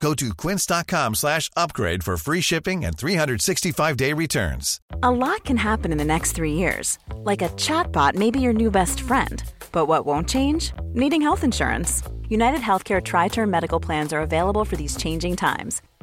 Go to quince.com slash upgrade for free shipping and 365-day returns. A lot can happen in the next three years. Like a chatbot may be your new best friend. But what won't change? Needing health insurance. United Healthcare Tri Term Medical Plans are available for these changing times.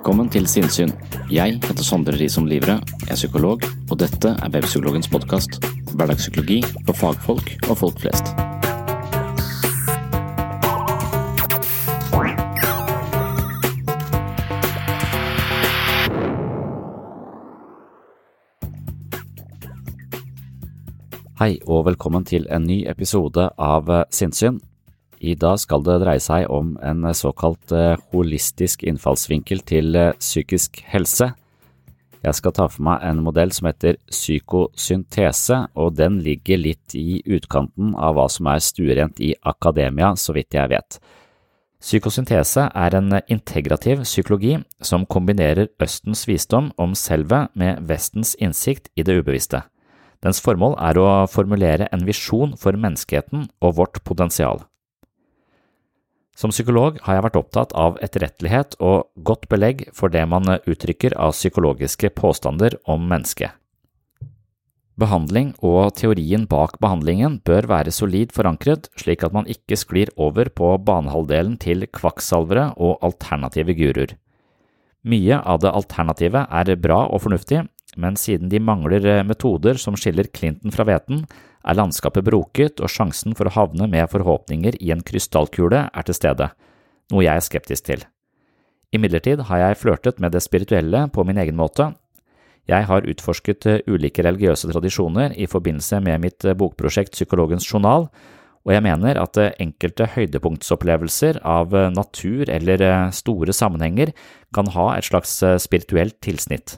Velkommen til Sinnsyn. Jeg heter Sondre Risom Livre, er psykolog, og dette er Webpsykologens podkast. Hverdagspsykologi for fagfolk og folk flest. Hei og velkommen til en ny episode av Sinnsyn. I dag skal det dreie seg om en såkalt eh, holistisk innfallsvinkel til eh, psykisk helse. Jeg skal ta for meg en modell som heter psykosyntese, og den ligger litt i utkanten av hva som er stuerent i akademia, så vidt jeg vet. Psykosyntese er en integrativ psykologi som kombinerer Østens visdom om selvet med Vestens innsikt i det ubevisste. Dens formål er å formulere en visjon for menneskeheten og vårt potensial. Som psykolog har jeg vært opptatt av etterrettelighet og godt belegg for det man uttrykker av psykologiske påstander om mennesket. Behandling og teorien bak behandlingen bør være solid forankret, slik at man ikke sklir over på banehalvdelen til kvakksalvere og alternative guruer. Mye av det alternative er bra og fornuftig, men siden de mangler metoder som skiller Clinton fra hveten, er landskapet broket og sjansen for å havne med forhåpninger i en krystallkule er til stede, noe jeg er skeptisk til. Imidlertid har jeg flørtet med det spirituelle på min egen måte. Jeg har utforsket ulike religiøse tradisjoner i forbindelse med mitt bokprosjekt Psykologens journal, og jeg mener at enkelte høydepunktsopplevelser av natur eller store sammenhenger kan ha et slags spirituelt tilsnitt.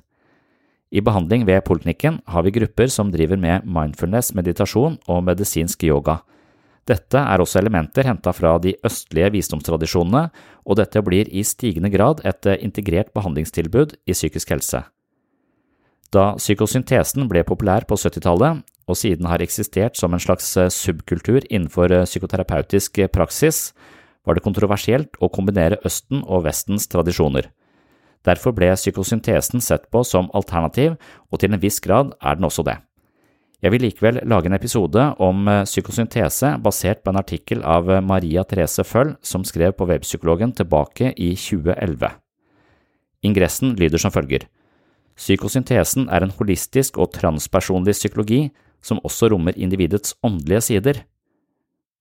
I behandling ved poliklinikken har vi grupper som driver med mindfulness, meditasjon og medisinsk yoga. Dette er også elementer henta fra de østlige visdomstradisjonene, og dette blir i stigende grad et integrert behandlingstilbud i psykisk helse. Da psykosyntesen ble populær på 70-tallet, og siden har eksistert som en slags subkultur innenfor psykoterapeutisk praksis, var det kontroversielt å kombinere Østen og Vestens tradisjoner. Derfor ble psykosyntesen sett på som alternativ, og til en viss grad er den også det. Jeg vil likevel lage en episode om eh, psykosyntese basert på en artikkel av eh, Maria Therese Føll som skrev på Webpsykologen tilbake i 2011. Ingressen lyder som følger. Psykosyntesen er en holistisk og transpersonlig psykologi som også rommer individets åndelige sider.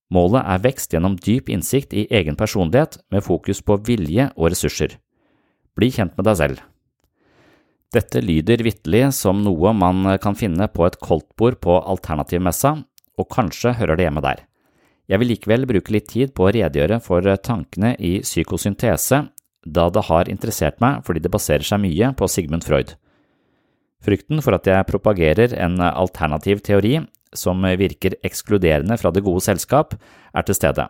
Målet er vekst gjennom dyp innsikt i egen personlighet med fokus på vilje og ressurser. Bli kjent med deg selv. Dette lyder vitterlig som noe man kan finne på et koldtbord på Alternativmessa, og kanskje hører det hjemme der. Jeg vil likevel bruke litt tid på å redegjøre for tankene i psykosyntese, da det har interessert meg fordi det baserer seg mye på Sigmund Freud. Frykten for at jeg propagerer en alternativ teori som virker ekskluderende fra det gode selskap, er til stede,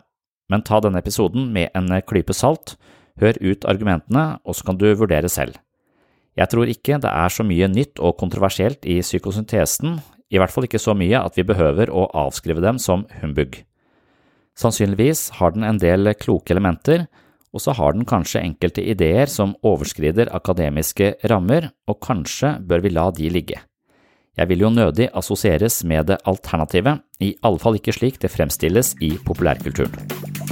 men ta denne episoden med en klype salt, Hør ut argumentene, og så kan du vurdere selv. Jeg tror ikke det er så mye nytt og kontroversielt i psykosyntesen, i hvert fall ikke så mye at vi behøver å avskrive dem som humbug. Sannsynligvis har den en del kloke elementer, og så har den kanskje enkelte ideer som overskrider akademiske rammer, og kanskje bør vi la de ligge. Jeg vil jo nødig assosieres med det alternative, i alle fall ikke slik det fremstilles i populærkulturen.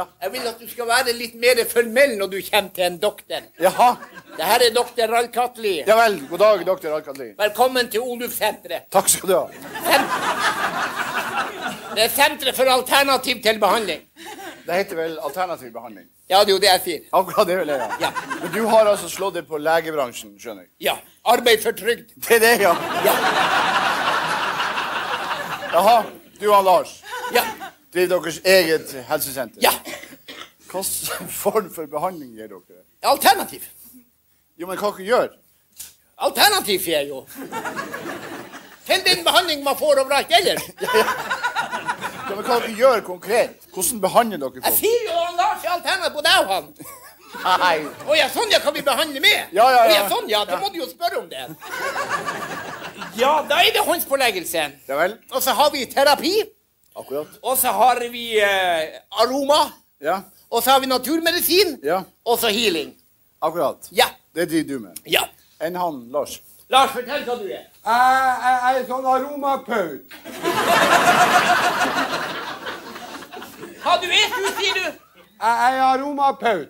Skoglund, jeg vil at du skal være litt mer formell når du kommer til en doktor. Jaha. Det her er doktor Ralkatli Ja vel. God dag, doktor Ralkatli Velkommen til Oluf-senteret. Takk skal du ha. Det er senteret for alternativ til behandling. Det heter vel alternativ behandling. Ja, det er jo det jeg sier. Akkurat det vil jeg ja. Ja. Men du har altså slått deg på legebransjen, skjønner jeg. Ja. Arbeid for trygd. Det er det, ja. Ja. Jaha. Du og Lars Ja. Driver deres eget helsesenter. Ja. Hvilken form for behandling gir dere? Alternativ. Jo, men hva dere gjør? Alternativ, sier jeg jo. Til den behandling man får overalt ellers. Ja, men hva dere gjør konkret? Hvordan behandler dere folk? Jeg sier jo han Lars er alternativ på deg og han. Nei. Å ja, sånn ja, kan vi behandle med? Ja, ja, ja. Ja, sånn ja, da må du jo spørre om det. Ja, da er det håndspåleggelse. Ja vel. Og så har vi terapi. Akkurat. Og så har vi eh, aroma. Ja. Og så har vi naturmedisin. Ja. Og så healing. Akkurat. Ja. Det driver du med. Ja. Enn han, Lars? Lars, fortell hva du er. Jeg, jeg er sånn aromapaut. Hva du er, du, sier du? Jeg er aromapaut.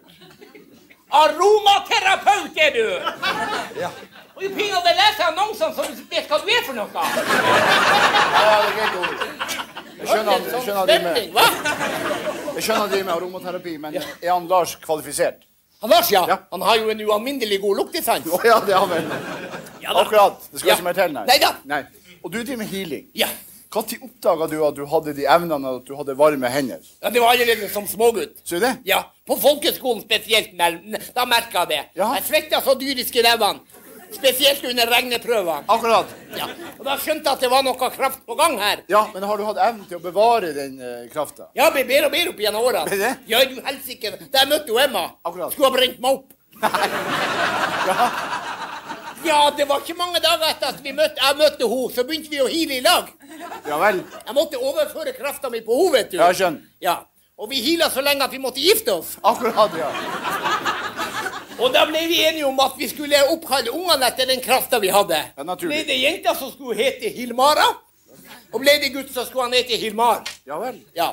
Aromaterapeut er du! Ja. Og du pinadø leser annonsene så du vet hva du er for noe. Ja, det er greit, Ole. Jeg skjønner at jeg skjønner han driver med, jeg skjønner aromaterapi, men er han Lars kvalifisert? Han Lars, ja. Ja. Han har jo en ualminnelig god luktesans. Å ja, det har han vel. Ja da. Akkurat. Det skal Ja. ikke mer til, nei. Neida. Nei. Og du driver med healing. Ja. Når oppdaga du at du hadde de evnene, at du hadde varme hender? ja, det var allerede som smågutt. Ser du det? Ja, På folkeskolen spesielt. mer- Da merka jeg det. Ja. Jeg svetta så dyrisk i rævene. Spesielt under regneprøvene. Akkurat. Ja. Og da skjønte jeg at det var noe kraft på gang her. Ja, men har du hatt evnen til å bevare den uh, krafta? Ja, blir bedre og bedre opp gjennom åra. Det? Ja, du helsike. Jeg møtte jo Emma, Akkurat. skulle ha brent meg opp. Ja. Ja, det var ikke mange dager etter at vi møtte, jeg møtte henne, så begynte vi å hile i lag. ja vel. Jeg måtte overføre krafta mi på henne, vet du. Ja, jeg skjønner. Ja. Og vi hila så lenge at vi måtte gifte oss. Akkurat, ja. Og da ble vi enige om at vi skulle oppkalle ungene etter den krafta vi hadde. Ja. Ble det jenta som skulle hete Hilmara, og ble det gutt så skulle han hete Hilmar. Ja vel. Ja.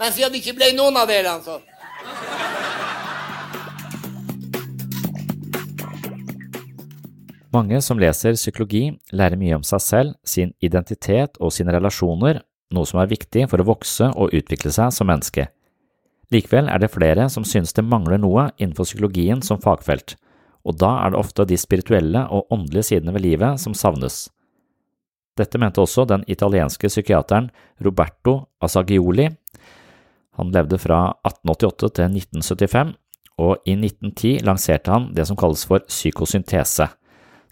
Men siden det ikke ble noen av delene, så Mange som leser psykologi, lærer mye om seg selv, sin identitet og sine relasjoner, noe som er viktig for å vokse og utvikle seg som menneske. Likevel er det flere som synes det mangler noe innenfor psykologien som fagfelt, og da er det ofte de spirituelle og åndelige sidene ved livet som savnes. Dette mente også den italienske psykiateren Roberto Asagioli. Han levde fra 1888 til 1975, og i 1910 lanserte han det som kalles for psykosyntese,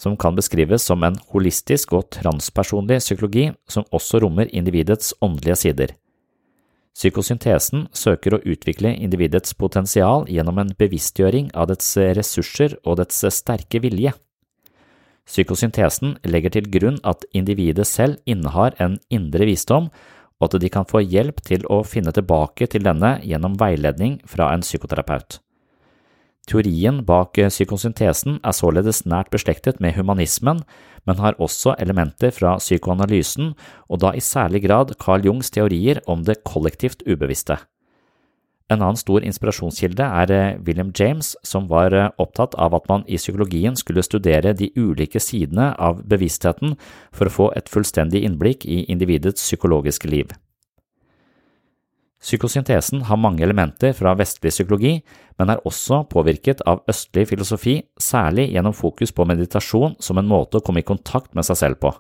som kan beskrives som en holistisk og transpersonlig psykologi som også rommer individets åndelige sider. Psykosyntesen søker å utvikle individets potensial gjennom en bevisstgjøring av dets ressurser og dets sterke vilje. Psykosyntesen legger til grunn at individet selv innehar en indre visdom, og at de kan få hjelp til å finne tilbake til denne gjennom veiledning fra en psykoterapeut. Teorien bak psykosyntesen er således nært beslektet med humanismen, men har også elementer fra psykoanalysen, og da i særlig grad Carl Jungs teorier om det kollektivt ubevisste. En annen stor inspirasjonskilde er William James, som var opptatt av at man i psykologien skulle studere de ulike sidene av bevisstheten for å få et fullstendig innblikk i individets psykologiske liv. Psykosyntesen har mange elementer fra vestlig psykologi, men er også påvirket av østlig filosofi, særlig gjennom fokus på meditasjon som en måte å komme i kontakt med seg selv på.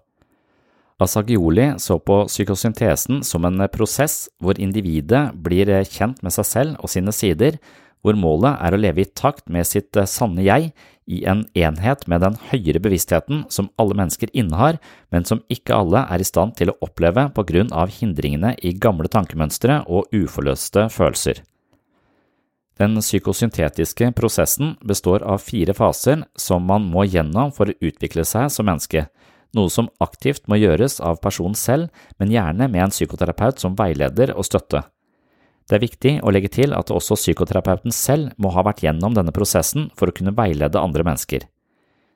Asagioli så på psykosyntesen som en prosess hvor individet blir kjent med seg selv og sine sider, hvor målet er å leve i takt med sitt sanne jeg i en enhet med den høyere bevisstheten som alle mennesker innehar, men som ikke alle er i stand til å oppleve på grunn av hindringene i gamle tankemønstre og uforløste følelser. Den psykosyntetiske prosessen består av fire faser som man må gjennom for å utvikle seg som menneske, noe som aktivt må gjøres av personen selv, men gjerne med en psykoterapeut som veileder og støtte. Det er viktig å legge til at også psykoterapeuten selv må ha vært gjennom denne prosessen for å kunne veilede andre mennesker.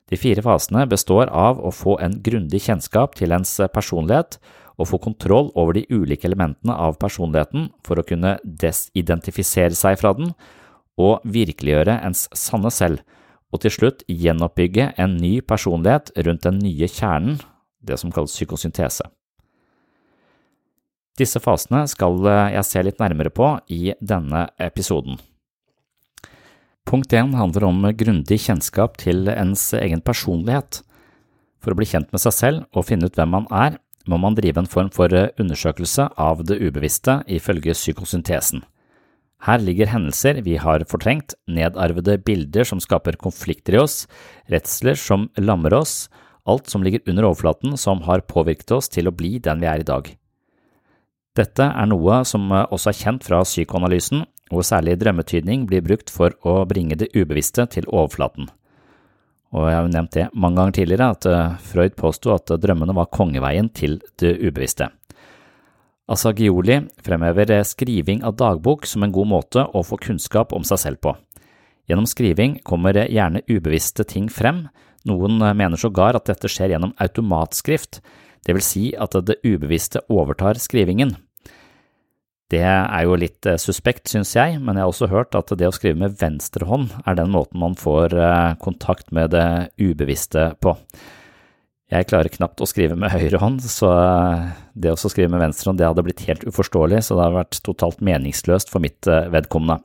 De fire fasene består av å få en grundig kjennskap til ens personlighet og få kontroll over de ulike elementene av personligheten for å kunne desidentifisere seg fra den og virkeliggjøre ens sanne selv, og til slutt gjenoppbygge en ny personlighet rundt den nye kjernen, det som kalles psykosyntese. Disse fasene skal jeg se litt nærmere på i denne episoden. Punkt 1 handler om grundig kjennskap til ens egen personlighet. For å bli kjent med seg selv og finne ut hvem man er, må man drive en form for undersøkelse av det ubevisste ifølge psykosyntesen. Her ligger hendelser vi har fortrengt, nedarvede bilder som skaper konflikter i oss, redsler som lammer oss, alt som ligger under overflaten som har påvirket oss til å bli den vi er i dag. Dette er noe som også er kjent fra psykoanalysen, hvor særlig drømmetydning blir brukt for å bringe det ubevisste til overflaten. Og jeg har jo nevnt det mange ganger tidligere, at eh, Freud påsto at drømmene var kongeveien til det ubevisste. Asagioli fremhever skriving av dagbok som en god måte å få kunnskap om seg selv på. Gjennom skriving kommer gjerne ubevisste ting frem, noen mener sågar at dette skjer gjennom automatskrift, det vil si at det ubevisste overtar skrivingen. Det er jo litt eh, suspekt, synes jeg, men jeg har også hørt at det å skrive med venstre hånd er den måten man får eh, kontakt med det ubevisste på. Jeg klarer knapt å skrive med høyre hånd, så eh, det å skrive med venstre hånd det hadde blitt helt uforståelig, så det hadde vært totalt meningsløst for mitt vedkommende.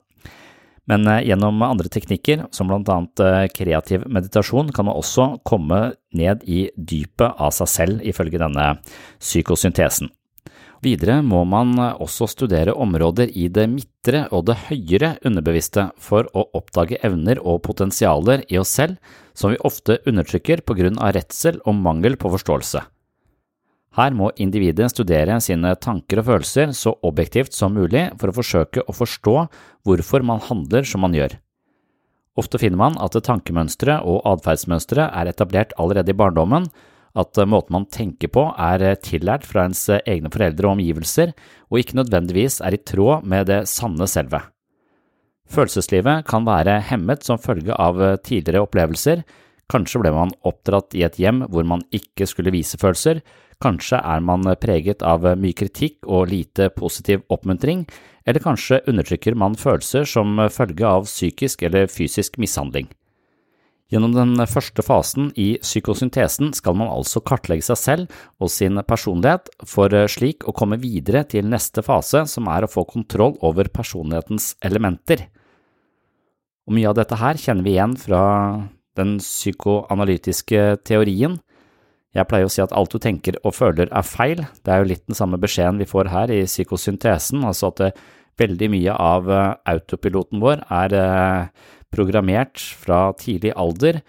Men gjennom andre teknikker, som blant annet kreativ meditasjon, kan man også komme ned i dypet av seg selv, ifølge denne psykosyntesen. Videre må man også studere områder i det midtre og det høyere underbevisste for å oppdage evner og potensialer i oss selv som vi ofte undertrykker på grunn av redsel og mangel på forståelse. Her må individet studere sine tanker og følelser så objektivt som mulig for å forsøke å forstå hvorfor man handler som man gjør. Ofte finner man at tankemønstre og atferdsmønstre er etablert allerede i barndommen, at eh, måten man tenker på er eh, tillært fra ens eh, egne foreldre og omgivelser, og ikke nødvendigvis er i tråd med det sanne selve. Følelseslivet kan være hemmet som følge av tidligere opplevelser, kanskje ble man oppdratt i et hjem hvor man ikke skulle vise følelser, kanskje er man preget av mye kritikk og lite positiv oppmuntring, eller kanskje undertrykker man følelser som følge av psykisk eller fysisk mishandling. Gjennom den første fasen i psykosyntesen skal man altså kartlegge seg selv og sin personlighet, for eh, slik å komme videre til neste fase, som er å få kontroll over personlighetens elementer. Og mye av dette her kjenner vi igjen fra den psykoanalytiske teorien. Jeg pleier å si at alt du tenker og føler er feil, det er jo litt den samme beskjeden vi får her i psykosyntesen, altså at eh, veldig mye av eh, autopiloten vår er programmert fra tidlig alder,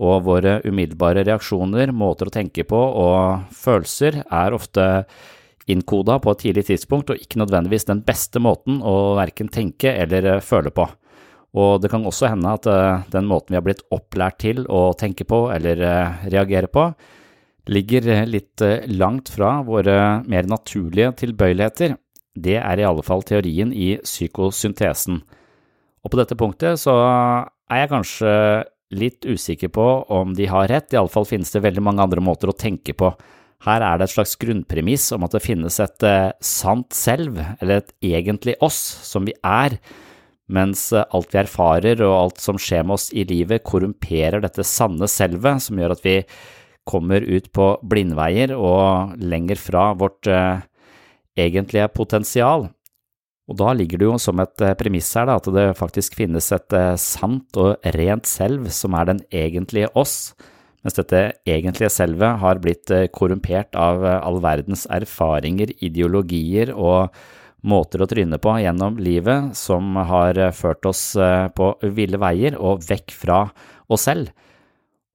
og våre umiddelbare reaksjoner, måter å tenke på og følelser er ofte innkoda på et tidlig tidspunkt og ikke nødvendigvis den beste måten å verken tenke eller føle på. Og det kan også hende at eh, den måten vi har blitt opplært til å tenke på eller eh, reagere på, ligger litt eh, langt fra våre mer naturlige tilbøyeligheter. Det er i alle fall teorien i psykosyntesen. Og på dette punktet så er jeg kanskje litt usikker på om de har rett, iallfall finnes det veldig mange andre måter å tenke på. Her er det et slags grunnpremiss om at det finnes et eh, sant selv, eller et egentlig oss, som vi er, mens eh, alt vi erfarer og alt som skjer med oss i livet, korrumperer dette sanne selvet, som gjør at vi kommer ut på blindveier og lenger fra vårt eh, egentlige potensial. Og da ligger det jo som et eh, premiss her da, at det faktisk finnes et eh, sant og rent selv som er den egentlige oss, mens dette egentlige selvet har blitt eh, korrumpert av all verdens erfaringer, ideologier og måter å tryne på gjennom livet som har ført oss på ville veier og vekk fra oss selv.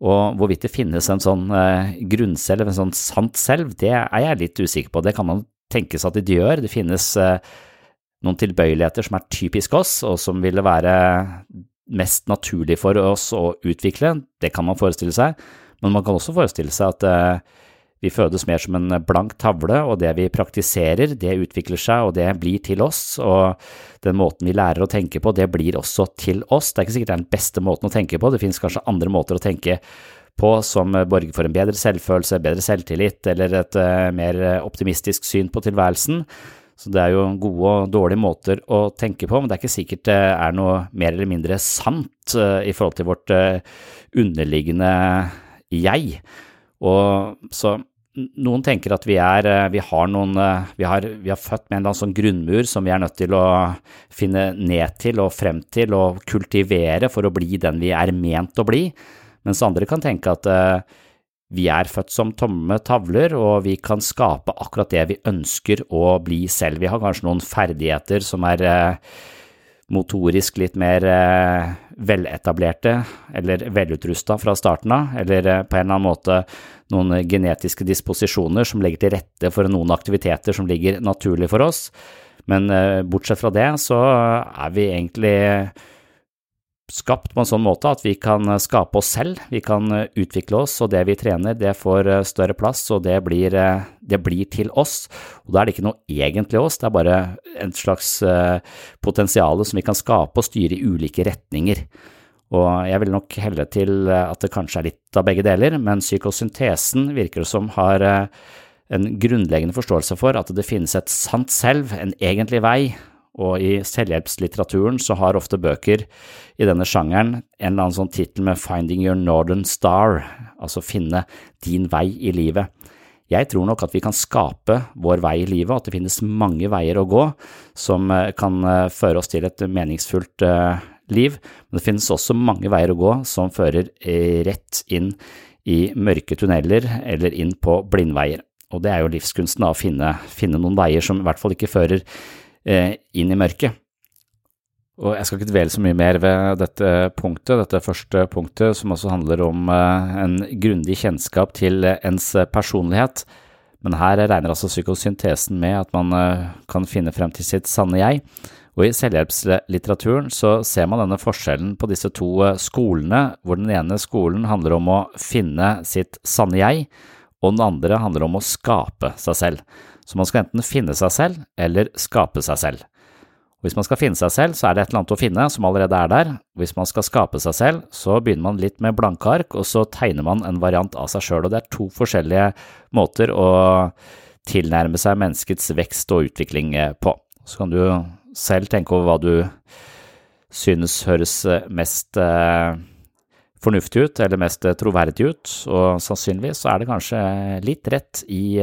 Og hvorvidt det finnes en sånn grunnselv, en sånn sant selv, det er jeg litt usikker på. Det kan man tenke seg at det gjør. Det finnes noen tilbøyeligheter som er typisk oss, og som ville være mest naturlig for oss å utvikle. Det kan man forestille seg, men man kan også forestille seg at eh, vi fødes mer som en blank tavle, og det vi praktiserer, det utvikler seg, og det blir til oss, og den måten vi lærer å tenke på, det blir også til oss. Det er ikke sikkert det er den beste måten å tenke på, det finnes kanskje andre måter å tenke på som borger for en bedre selvfølelse, bedre selvtillit eller et uh, mer optimistisk syn på tilværelsen. Så det er jo gode og dårlige måter å tenke på, men det er ikke sikkert det er noe mer eller mindre sant uh, i forhold til vårt uh, underliggende jeg. Og så noen tenker at vi er eh, Vi har noen vi har, vi har, født med en eller annen sånn grunnmur som vi er nødt til å finne ned til og frem til og kultivere for å bli den vi er ment å bli, mens andre kan tenke at vi er født som tomme tavler, og vi kan skape akkurat det vi ønsker å bli selv. Vi har kanskje noen ferdigheter som er uh, motorisk litt mer eh, veletablerte eller velutrusta fra starten av, eller eh, på en eller annen måte noen genetiske disposisjoner som legger til rette for noen aktiviteter som ligger naturlig for oss. Men eh, bortsett fra det så er vi egentlig skapt på en sånn måte at vi kan eh, skape oss selv, vi kan eh, utvikle oss, og det vi trener, det får eh, større plass, og det blir, det blir til oss. Og da er det ikke noe egentlig oss, det er bare en slags potensial som vi kan skape og styre i ulike retninger. Og jeg vil nok helle til at det kanskje er litt av begge deler, men psykosyntesen virker det som har en grunnleggende forståelse for at det finnes et sant selv, en egentlig vei, og i selvhjelpslitteraturen så har ofte bøker i denne sjangeren en eller annen sånn tittel med Finding Your Northern Star, altså finne din vei i livet. Jeg tror nok at vi kan skape vår vei i livet, og at det finnes mange veier å gå som eh, kan eh, føre oss til et meningsfullt eh, liv, men det finnes også mange veier å gå som fører rett inn i mørke tunneler eller inn på blindveier. Og det er jo livskunsten å finne, finne noen veier som i hvert fall ikke fører inn i mørket. Og jeg skal ikke dvele så mye mer ved dette punktet, dette første punktet, som også handler om eh, en grundig kjennskap til ens personlighet. Men her regner altså psykosyntesen med at man eh, kan finne frem til sitt sanne jeg. Og i selvhjelpslitteraturen så ser man denne forskjellen på disse to skolene, hvor den ene skolen handler om å finne sitt sanne jeg, og den andre handler om å skape seg selv. Så man skal enten finne seg selv eller skape seg selv. Hvis man skal finne seg selv, så er det et eller annet å finne som allerede er der. Hvis man skal skape seg selv, så begynner man litt med blanke ark, og så tegner man en variant av seg sjøl. Og det er to forskjellige måter å tilnærme seg menneskets vekst og utvikling eh, på. Så kan du selv tenke over hva du synes høres eh, mest eh, fornuftig ut, eller mest troverdig ut, og sannsynligvis så er det kanskje litt rett i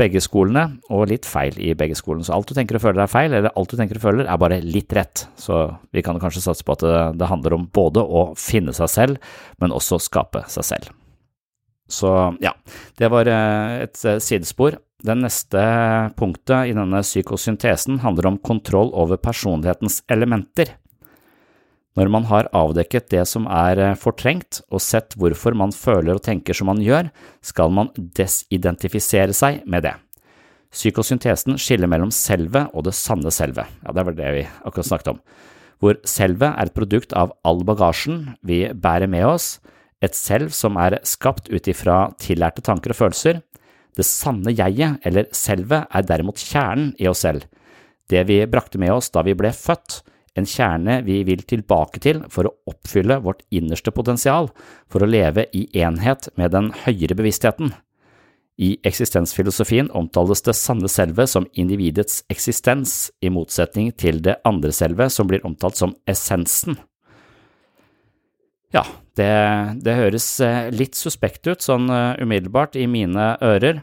begge skolene, og litt feil i begge skolene. Så alt du tenker og føler er feil, eller alt du tenker og føler er bare litt rett. Så vi kan kanskje satse på at det, handler om både å finne seg selv, men også skape seg selv. Så ja, det var eh, et eh, sidespor. Det neste punktet i denne psykosyntesen handler om kontroll over personlighetens elementer. Når man har avdekket det som er eh, fortrengt, og sett hvorfor man føler og tenker som man gjør, skal man desidentifisere seg med det. Psykosyntesen skiller mellom selve og det sanne selve, ja, det var det vi akkurat snakket om, hvor selve er et produkt av all bagasjen vi bærer med oss, et selv som er skapt ut ifra tillærte tanker og følelser. Det sanne jeget, eller selve, er derimot kjernen i oss selv, det vi brakte med oss da vi ble født, en kjerne vi vil tilbake til for å oppfylle vårt innerste potensial, for å leve i enhet med den høyere bevisstheten. I eksistensfilosofien omtales det sanne selve som individets eksistens, i motsetning til det andre selve som blir omtalt som essensen. Ja, det, det høres eh, litt suspekt ut sånn eh, umiddelbart i mine ører.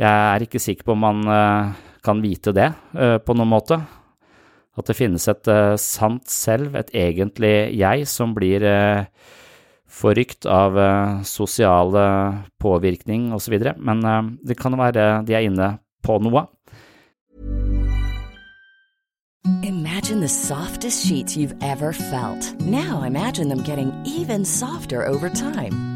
Jeg er ikke sikker på om man eh, kan vite det på noen måte. At det finnes et uh, sant selv, et egentlig jeg, som blir uh, forrykt av uh, sosiale påvirkning osv. Men det kan være de er inne på noe. Imagine the softest sheets you've ever felt. Now imagine them getting even softer over time.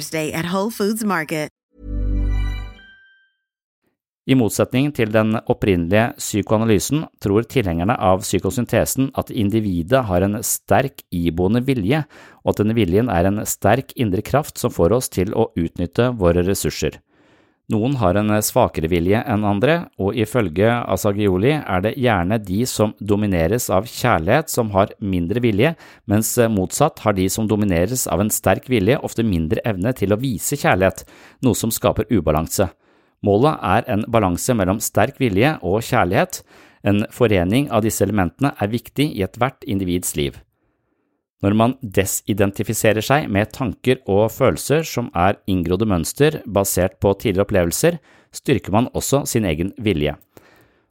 Mother's Day at Whole Foods Market. I motsetning til den opprinnelige psykoanalysen tror tilhengerne av psykosyntesen at individet har en sterk iboende vilje, og at denne viljen er en sterk indre kraft som får oss til å utnytte våre ressurser. Noen har en svakere vilje enn andre, og ifølge Asagioli er det gjerne de som domineres av kjærlighet som har mindre vilje, mens motsatt har de som domineres av en sterk vilje ofte mindre evne til å vise kjærlighet, noe som skaper ubalanse. Målet er en balanse mellom sterk vilje og kjærlighet. En forening av disse elementene er viktig i ethvert individs liv. Når man desidentifiserer seg med tanker og følelser som er inngrodde mønster basert på tidligere opplevelser, styrker man også sin egen vilje.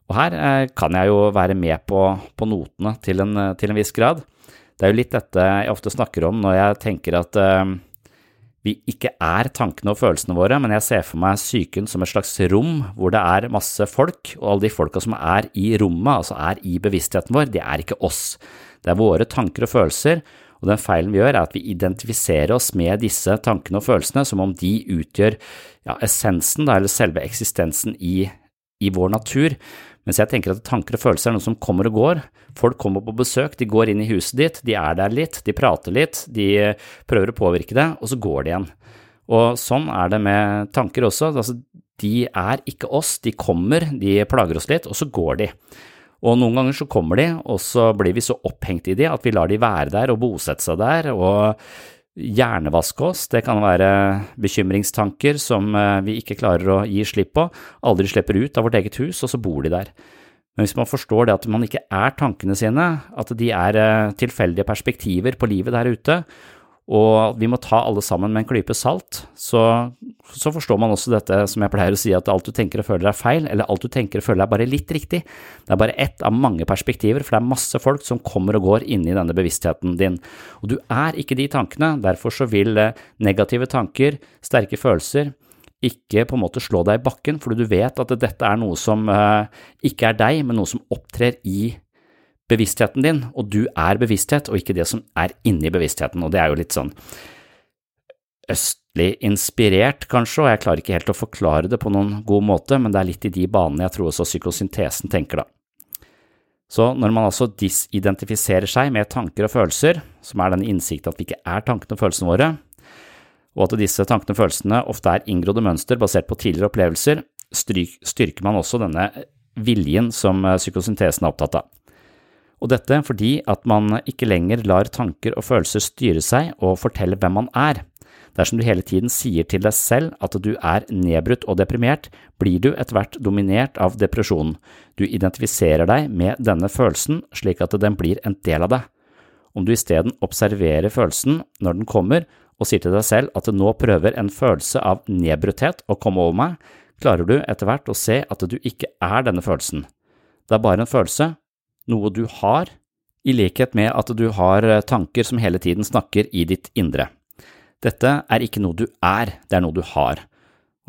Og her eh, kan jeg jo være med på, på notene til en, til en, viss grad. Det er jo litt dette jeg ofte snakker om når jeg tenker at uh, vi ikke er tankene og følelsene våre, men jeg ser for meg psyken som et slags rom hvor det er masse folk, og alle de folka som er i rommet, altså er i bevisstheten vår, det er ikke oss. Det er våre tanker og følelser, og den feilen vi gjør er at vi identifiserer oss med disse tankene og følelsene som om de utgjør ja, essensen, da, eller selve eksistensen i, i vår natur, mens jeg tenker at tanker og følelser er noe som kommer og går. Folk kommer på besøk, de går inn i huset ditt, de er der litt, de prater litt, de prøver å påvirke det, og så går de igjen. Og sånn er det med tanker også. Altså, de er ikke oss, de kommer, de plager oss litt, og så går de. Og noen ganger så kommer de, og så blir vi så opphengt i de at vi lar de være der og bosette seg der, og hjernevaske oss. Det kan være bekymringstanker som eh, vi ikke klarer å gi slipp på, aldri slipper ut av vårt eget hus, og så bor de der. Men hvis man forstår det at man ikke er tankene sine, at de er eh, tilfeldige perspektiver på livet der ute, og vi må ta alle sammen med en klype salt, så, så, forstår man også dette som jeg pleier å si, at alt du tenker og føler er feil, eller alt du tenker og føler er bare litt riktig. Det er bare ett av mange perspektiver, for det er masse folk som kommer og går inni denne bevisstheten din. Og du er ikke de tankene, derfor så vil eh, negative tanker, sterke følelser, ikke på en måte slå deg i bakken, fordi du vet at dette er noe som uh, ikke er deg, men noe som opptrer i bevisstheten din, og du er bevissthet, og ikke det som er inni bevisstheten, og det er jo litt sånn østlig inspirert, kanskje, og jeg klarer ikke helt å forklare det på noen god måte, men det er litt i de banene jeg tror også psykosyntesen tenker, da. Så når man altså disidentifiserer seg med tanker og følelser, som er den innsikten at vi ikke er tankene og følelsene våre, og at disse tankene og følelsene ofte er inngrodde mønster basert på tidligere opplevelser, styrker man også denne viljen som psykosyntesen er opptatt av og dette fordi at man ikke lenger lar tanker og følelser styre seg og fortelle hvem man er. Dersom du hele tiden sier til deg selv at du er nedbrutt og deprimert, blir du etter hvert dominert av depresjonen. Du identifiserer deg med denne følelsen slik at den blir en del av deg. Om du isteden observerer følelsen når den kommer, og sier til deg selv at nå prøver en følelse av nedbrutthet å komme over meg, klarer du etter hvert å se at du ikke er denne følelsen. Det er bare en følelse, noe du har, i likhet med at du har eh, tanker som hele tiden snakker i ditt indre. Dette er ikke noe du er, det er noe du har.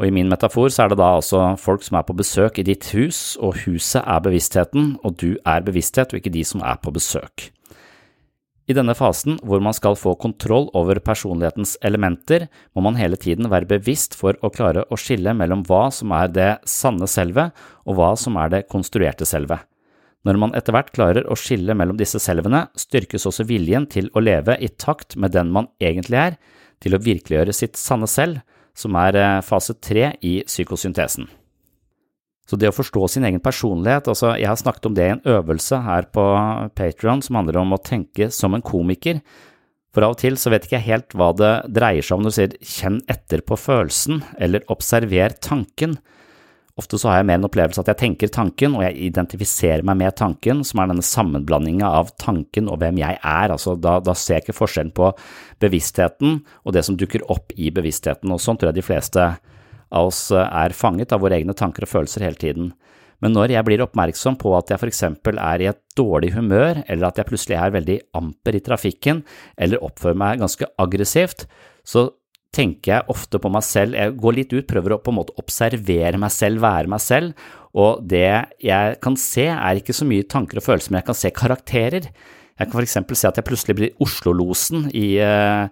Og i min metafor så er det da altså folk som er på besøk i ditt hus, og huset er bevisstheten, og du er bevissthet, og ikke de som er på besøk. I denne fasen, hvor man skal få kontroll over personlighetens elementer, må man hele tiden være bevisst for å klare å skille mellom hva som er det sanne selve, og hva som er det konstruerte selve. Når man etter hvert klarer å skille mellom disse selvene, styrkes også viljen til å leve i takt med den man egentlig er, til å virkeliggjøre sitt sanne selv, som er eh, fase tre i psykosyntesen. Så det å forstå sin egen personlighet, altså jeg har snakket om det i en øvelse her på Patrion som handler om å tenke som en komiker. For av og til så vet ikke jeg helt hva det dreier seg om når du sier kjenn etter på følelsen, eller observer tanken. Ofte så har jeg mer en opplevelse at jeg tenker tanken, og jeg identifiserer meg med tanken, som er denne sammenblandinga av tanken og hvem jeg er. Altså, da, da, ser jeg ikke forskjellen på bevisstheten og det som dukker opp i bevisstheten, og sånn tror jeg de fleste av oss er fanget av våre egne tanker og følelser hele tiden. Men når jeg blir oppmerksom på at jeg for eksempel er i et dårlig humør, eller at jeg plutselig er veldig amper i trafikken, eller oppfører meg ganske aggressivt, så tenker jeg ofte på meg selv, jeg går litt ut, prøver å på en måte observere meg selv, være meg selv, og det jeg kan se er ikke så mye tanker og følelser, men jeg kan se karakterer. Jeg kan eksempel se at jeg plutselig blir Oslo-losen i, uh,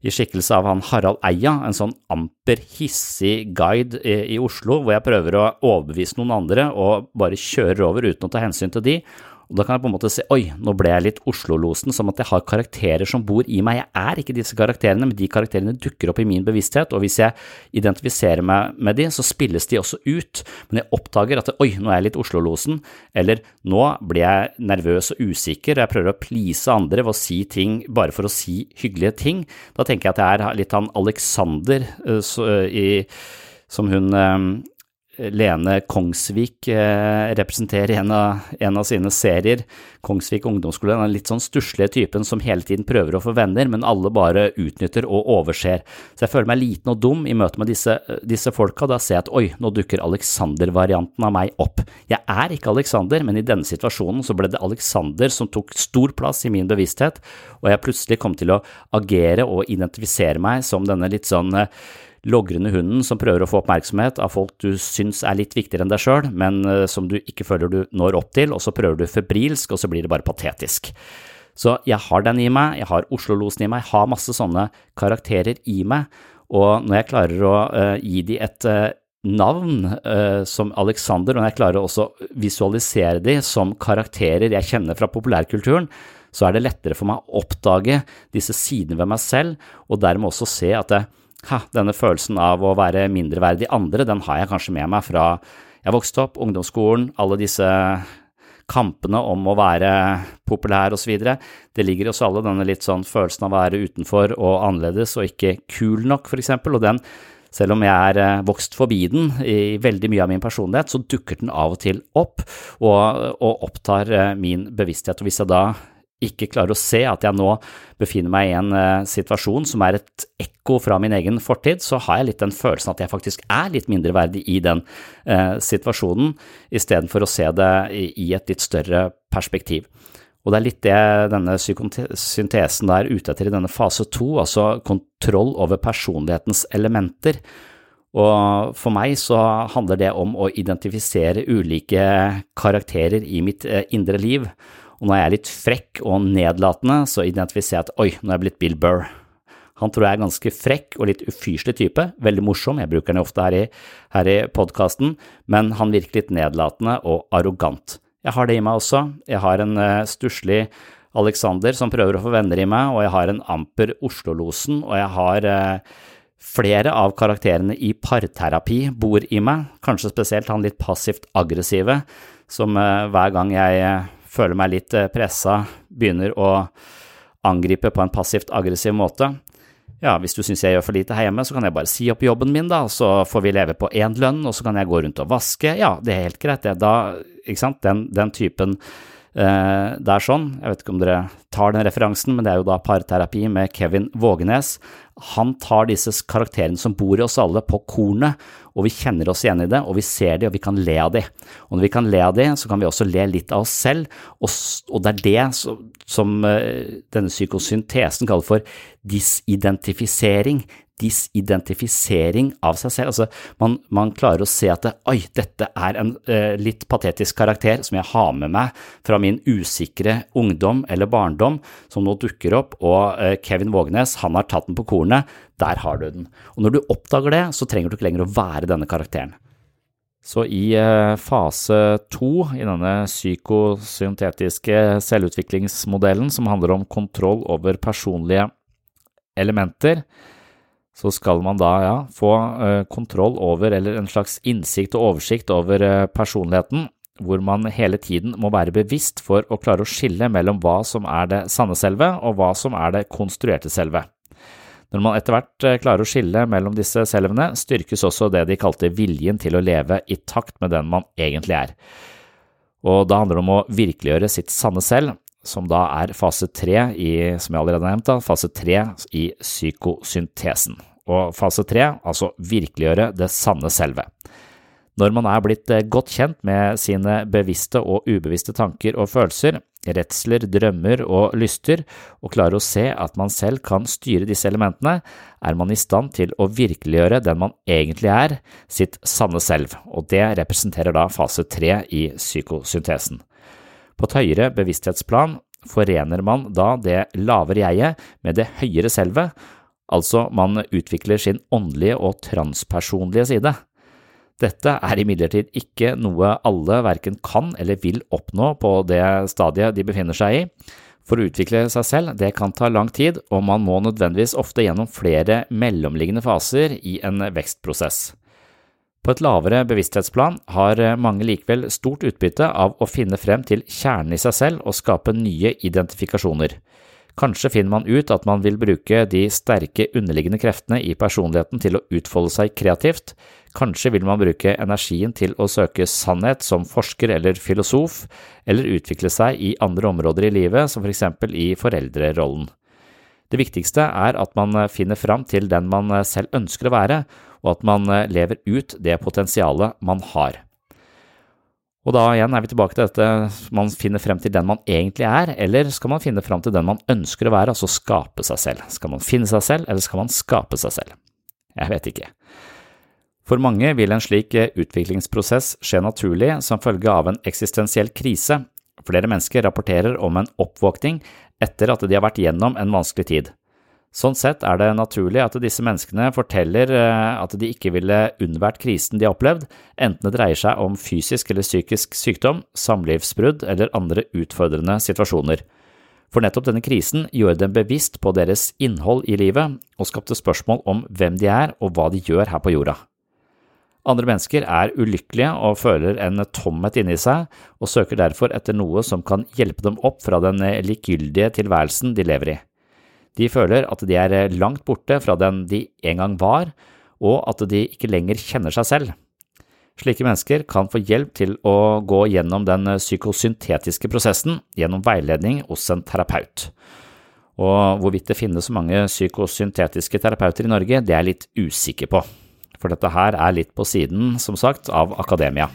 i skikkelse av han Harald Eia, en sånn amper hissig guide i, i Oslo, hvor jeg prøver å overbevise noen andre og bare kjører over uten å ta hensyn til de, og da kan jeg på en måte si oi, nå ble jeg litt Oslo-losen, som at jeg har karakterer som bor i meg. Jeg er ikke disse karakterene, men de karakterene dukker opp i min bevissthet, og hvis jeg identifiserer meg med de, så spilles de også ut. Men jeg oppdager at oi, nå er jeg litt Oslo-losen, eller nå blir jeg nervøs og usikker, og jeg prøver å please andre ved å si ting bare for å si hyggelige ting. Da tenker jeg at jeg er litt han Alexander så, uh, i, som hun uh, Lene Kongsvik eh, representerer en av, en av, sine serier, Kongsvik ungdomsskole, den litt sånn stusslige typen som hele tiden prøver å få venner, men alle bare utnytter og overser. Så jeg føler meg liten og dum i møte med disse, disse folka, da ser jeg at oi, nå dukker Alexander-varianten av meg opp. Jeg er ikke Alexander, men i denne situasjonen så ble det Alexander som tok stor plass i min bevissthet, og jeg plutselig kom til å agere og identifisere meg som denne litt sånn eh, logrende hunden som prøver å få oppmerksomhet av folk du syns er litt viktigere enn deg sjøl, men eh, som du ikke føler du når opp til, og så prøver du febrilsk, og så blir det bare patetisk. Så jeg har den i meg, jeg har Oslo-losen i meg, jeg har masse sånne karakterer i meg, og når jeg klarer å uh, gi de et uh, navn uh, som Alexander, og når jeg klarer å visualisere de som karakterer jeg kjenner fra populærkulturen, så er det lettere for meg å oppdage disse sidene ved meg selv, og dermed også se at det, ha, denne følelsen av å være mindreverdig andre, den har jeg kanskje med meg fra jeg vokste opp, ungdomsskolen, alle disse kampene om å være populær osv. Det ligger i oss alle, denne litt sånn følelsen av å være utenfor og annerledes og ikke kul nok, for eksempel, og den, selv om jeg er eh, vokst forbi den i veldig mye av min personlighet, så dukker den av og til opp og, og opptar eh, min bevissthet, og hvis jeg da ikke klarer å se at jeg nå befinner meg i en uh, situasjon som er et ekko fra min egen fortid, så har jeg litt den følelsen at jeg faktisk er litt mindreverdig i den uh, situasjonen, istedenfor å se det i, i, et litt større perspektiv. Og det er litt det denne psykosyntesen er ute etter i denne fase to, altså kontroll over personlighetens elementer. Og for meg så handler det om å identifisere ulike karakterer i mitt uh, indre liv og når jeg er litt frekk og nedlatende, så identifiserer jeg at oi, nå er jeg blitt Bill Burr. Han tror jeg er ganske frekk og litt ufyselig type, veldig morsom, jeg bruker den ofte her i, her i podkasten, men han virker litt nedlatende og arrogant. Jeg har det i meg også, jeg har en uh, stusslig Alexander som prøver å få venner i meg, og jeg har en amper Oslo-losen, og jeg har uh, Flere av karakterene i parterapi bor i meg, kanskje spesielt han litt passivt aggressive, som uh, hver gang jeg føler meg litt eh, pressa, begynner å angripe på en passivt aggressiv måte. Ja, hvis du syns jeg gjør for lite her hjemme, så kan jeg bare si opp jobben min, da, så får vi leve på én lønn, og så kan jeg gå rundt og vaske. Ja, det er helt greit, det. Da, ikke sant, den, den typen det er sånn, jeg vet ikke om dere tar den referansen, men det er jo da parterapi med Kevin Vågenes. Han tar disse karakterene som bor i oss alle, på kornet, og vi kjenner oss igjen i det, og vi ser de, og vi kan le av de. Og når vi kan le av de, så kan vi også le litt av oss selv, og, det er det som, som denne psykosyntesen kaller for disidentifisering disidentifisering av seg selv. Altså, man, man klarer å se at det, oi, dette er en eh, litt patetisk karakter som jeg har med meg fra min usikre ungdom eller barndom, som nå dukker opp, og eh, Kevin Vågenes, han har tatt den på kornet, der har du den. Og når du oppdager det, så trenger du ikke lenger å være denne karakteren. Så i uh, fase to i denne psykosyntetiske selvutviklingsmodellen, som handler om kontroll over personlige elementer, så skal man da ja, få uh, kontroll over, eller en slags innsikt og oversikt over uh, personligheten, hvor man hele tiden må være bevisst for å klare å skille mellom hva som er det sanne selve, og hva som er det konstruerte selve. Når man etter hvert uh, klarer å skille mellom disse selvene, styrkes også det de kalte viljen til å leve i takt med den man egentlig er. Og da handler det om å virkeliggjøre sitt sanne selv, som da er fase tre i, som jeg allerede har nevnt, da, fase tre i psykosyntesen. Og fase tre, altså virkeliggjøre det sanne selve. Når man er blitt eh, godt kjent med sine bevisste og ubevisste tanker og følelser, redsler, drømmer og lyster, og klarer å se at man selv kan styre disse elementene, er man i stand til å virkeliggjøre den man egentlig er, sitt sanne selv, og det representerer da fase tre i psykosyntesen. På et høyere bevissthetsplan forener man da det lavere jeget med det høyere selvet, altså man utvikler sin åndelige og transpersonlige side. Dette er imidlertid ikke noe alle verken kan eller vil oppnå på det stadiet de befinner seg i. For å utvikle seg selv, det kan ta lang tid, og man må nødvendigvis ofte gjennom flere mellomliggende faser i en vekstprosess. På et lavere bevissthetsplan har mange likevel stort utbytte av å finne frem til kjernen i seg selv og skape nye identifikasjoner. Kanskje finner man ut at man vil bruke de sterke underliggende kreftene i personligheten til å utfolde seg kreativt, kanskje vil man bruke energien til å søke sannhet som forsker eller filosof, eller utvikle seg i andre områder i livet, som for eksempel i foreldrerollen. Det viktigste er at man finner fram til den man selv ønsker å være, og at man eh, lever ut det potensialet man har. Og da igjen er vi tilbake til dette, man finner frem til den man egentlig er, eller skal man finne frem til den man ønsker å være, altså skape seg selv? Skal man finne seg selv, eller skal man skape seg selv? Jeg vet ikke. For mange vil en slik eh, utviklingsprosess skje naturlig som følge av en eksistensiell krise. Flere mennesker rapporterer om en oppvåkning etter at de har vært gjennom en vanskelig tid. Sånn sett er det naturlig at disse menneskene forteller eh, at de ikke ville unnvært krisen de har opplevd, enten det dreier seg om fysisk eller psykisk sykdom, samlivsbrudd eller andre utfordrende situasjoner. For nettopp denne krisen gjorde dem bevisst på deres innhold i livet og skapte spørsmål om hvem de er og hva de gjør her på jorda. Andre mennesker er ulykkelige og føler en tomhet inni seg, og søker derfor etter noe som kan hjelpe dem opp fra den likegyldige tilværelsen de lever i. De føler at de er eh, langt borte fra den de en gang var, og at de ikke lenger kjenner seg selv. Slike mennesker kan få hjelp til å gå gjennom den eh, psykosyntetiske prosessen gjennom veiledning hos en terapeut. Og hvorvidt det finnes så mange psykosyntetiske terapeuter i Norge, det er jeg litt usikker på, for dette her er litt på siden, som sagt, av akademia.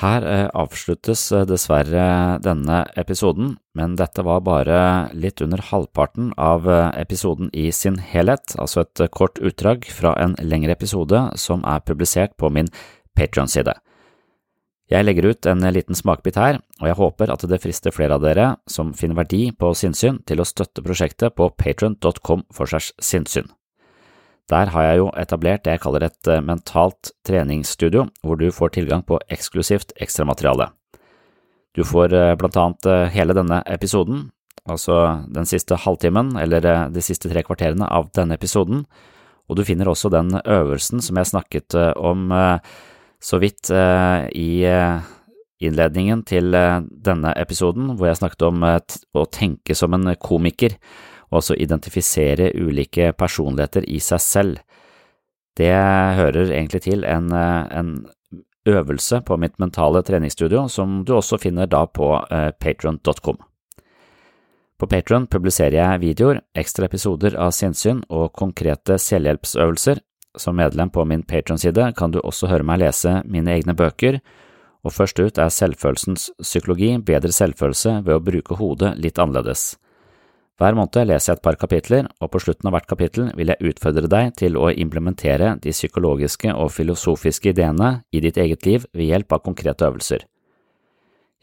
Her eh, avsluttes eh, dessverre denne episoden, men dette var bare litt under halvparten av eh, episoden i sin helhet, altså et kort utdrag fra en lengre episode som er publisert på min Patron-side. Jeg legger ut en liten smakebit her, og jeg håper at det frister flere av dere som finner verdi på sinnssyn til å støtte prosjektet på patron.com for segs sinnssyn. Der har jeg jo etablert det jeg kaller et eh, mentalt treningsstudio, hvor du får tilgang på eksklusivt ekstramateriale. Du får eh, blant annet eh, hele denne episoden, altså den siste halvtimen eller de siste tre kvarterene av denne episoden, og du finner også den øvelsen som jeg snakket om så vidt i innledningen til denne episoden, hvor jeg snakket om å tenke som en komiker og altså identifisere ulike personligheter i seg selv. Det hører egentlig til en, en øvelse på mitt mentale treningsstudio, som du også finner da på eh, patron.com. På Patron publiserer jeg videoer, ekstra episoder av sinnssyn og konkrete selvhjelpsøvelser. Som medlem på min Patron-side kan du også høre meg lese mine egne bøker, og først ut er Selvfølelsens psykologi bedre selvfølelse ved å bruke hodet litt annerledes. Hver måned leser jeg et par kapitler, og på slutten av hvert kapittel vil jeg utfordre deg til å implementere de psykologiske og filosofiske ideene i ditt eget liv ved hjelp av konkrete øvelser.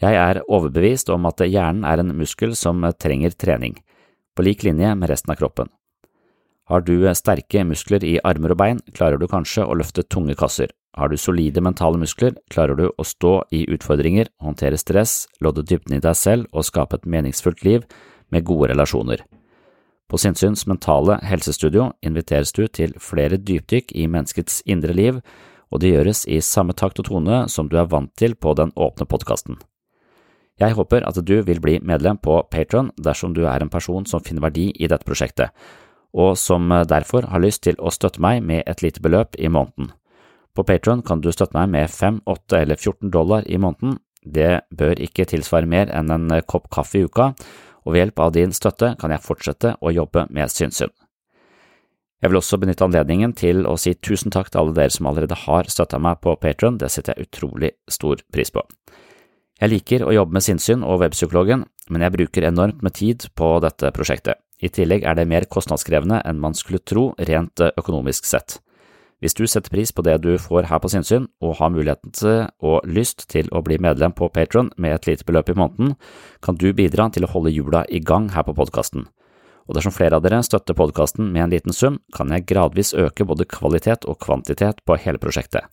Jeg er overbevist om at hjernen er en muskel som trenger trening, på lik linje med resten av kroppen. Har du sterke muskler i armer og bein, klarer du kanskje å løfte tunge kasser. Har du solide mentale muskler, klarer du å stå i utfordringer, håndtere stress, lodde dybden i deg selv og skape et meningsfullt liv med gode relasjoner. På Sinnsyns mentale helsestudio inviteres du til flere dypdykk i menneskets indre liv, og det gjøres i samme takt og tone som du er vant til på den åpne podkasten. Jeg håper at du vil bli medlem på Patron dersom du er en person som finner verdi i dette prosjektet, og som derfor har lyst til å støtte meg med et lite beløp i måneden. På Patron kan du støtte meg med 5, 8 eller 14 dollar i måneden. Det bør ikke tilsvare mer enn en kopp kaffe i uka, og ved hjelp av din støtte kan jeg fortsette å jobbe med Synsyn. Jeg vil også benytte anledningen til å si tusen takk til alle dere som allerede har støtta meg på Patron, det setter jeg utrolig stor pris på. Jeg liker å jobbe med sinnssyn og webpsykologen, men jeg bruker enormt med tid på dette prosjektet. I tillegg er det mer kostnadskrevende enn man skulle tro rent økonomisk sett. Hvis du setter pris på det du får her på Sinnsyn, og har muligheten til og lyst til å bli medlem på Patron med et lite beløp i måneden, kan du bidra til å holde hjula i gang her på podkasten. Og dersom flere av dere støtter podkasten med en liten sum, kan jeg gradvis øke både kvalitet og kvantitet på hele prosjektet.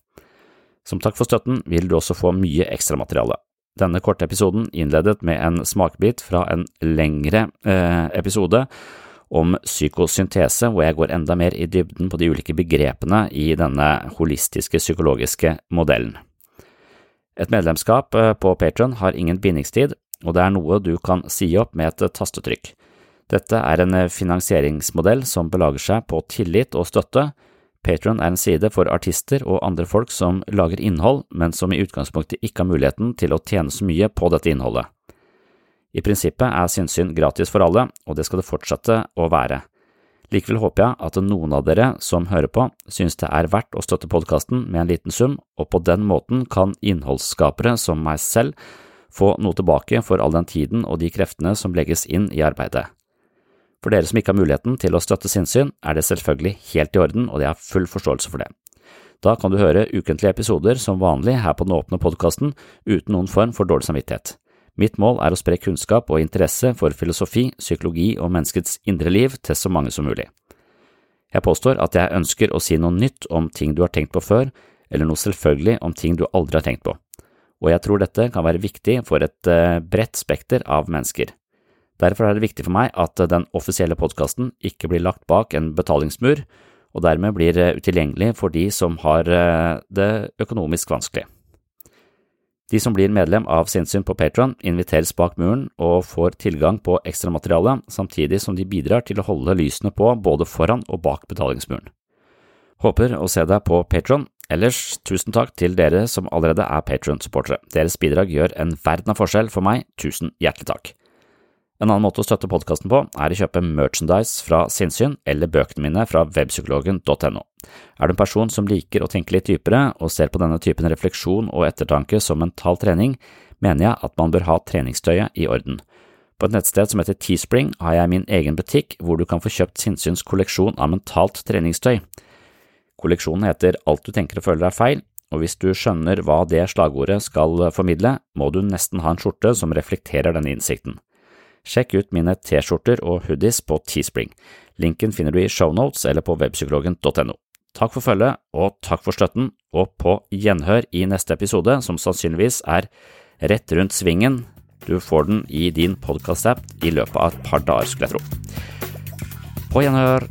Som takk for støtten vil du også få mye ekstramateriale. Denne korte episoden innledet med en smakebit fra en lengre eh, episode om psykosyntese, hvor jeg går enda mer i dybden på de ulike begrepene i denne holistiske psykologiske modellen. Et medlemskap eh, på Patron har ingen bindingstid, og det er noe du kan si opp med et tastetrykk. Dette er en finansieringsmodell som belager seg på tillit og støtte. Patron er en side for artister og andre folk som lager innhold, men som i utgangspunktet ikke har muligheten til å tjene så mye på dette innholdet. I prinsippet er sinnssyn gratis for alle, og det skal det fortsette å være. Likevel håper jeg at noen av dere som hører på, synes det er verdt å støtte podkasten med en liten sum, og på den måten kan innholdsskapere som meg selv få noe tilbake for all den tiden og de kreftene som legges inn i arbeidet. For dere som ikke har muligheten til å støtte sinnssyn, er det selvfølgelig helt i orden, og jeg har full forståelse for det. Da kan du høre ukentlige episoder som vanlig her på den åpne podkasten uten noen form for dårlig samvittighet. Mitt mål er å spre kunnskap og interesse for filosofi, psykologi og menneskets indre liv til så mange som mulig. Jeg påstår at jeg ønsker å si noe nytt om ting du har tenkt på før, eller noe selvfølgelig om ting du aldri har tenkt på, og jeg tror dette kan være viktig for et eh, bredt spekter av mennesker. Derfor er det viktig for meg at den offisielle podkasten ikke blir lagt bak en betalingsmur, og dermed blir eh, utilgjengelig for de som har eh, det økonomisk vanskelig. De som blir medlem av Sinnsyn på Patron, inviteres bak muren og får tilgang på ekstramateriale, samtidig som de bidrar til å holde lysene på både foran og bak betalingsmuren. Håper å se deg på Patron. Ellers, tusen takk til dere som allerede er Patron-supportere. Deres bidrag gjør en verden av forskjell for meg, tusen hjertelig takk. En annen måte å støtte podkasten på er å kjøpe merchandise fra Sinnsyn eller bøkene mine fra webpsykologen.no. Er du en person som liker å tenke litt dypere og ser på denne typen refleksjon og ettertanke som mental trening, mener jeg at man bør ha treningstøyet i orden. På et nettsted som heter Teespring har jeg min egen butikk hvor du kan få kjøpt Sinnsyns kolleksjon av mentalt treningstøy. Kolleksjonen heter Alt du tenker og føler er feil, og hvis du skjønner hva det slagordet skal formidle, må du nesten ha en skjorte som reflekterer denne innsikten. Sjekk ut mine T-skjorter og hoodies på Teespring. Linken finner du i shownotes eller på webpsykologen.no. Takk for følget, og takk for støtten, og på gjenhør i neste episode, som sannsynligvis er rett rundt svingen. Du får den i din podkast-app i løpet av et par dager, skulle jeg tro. På gjenhør!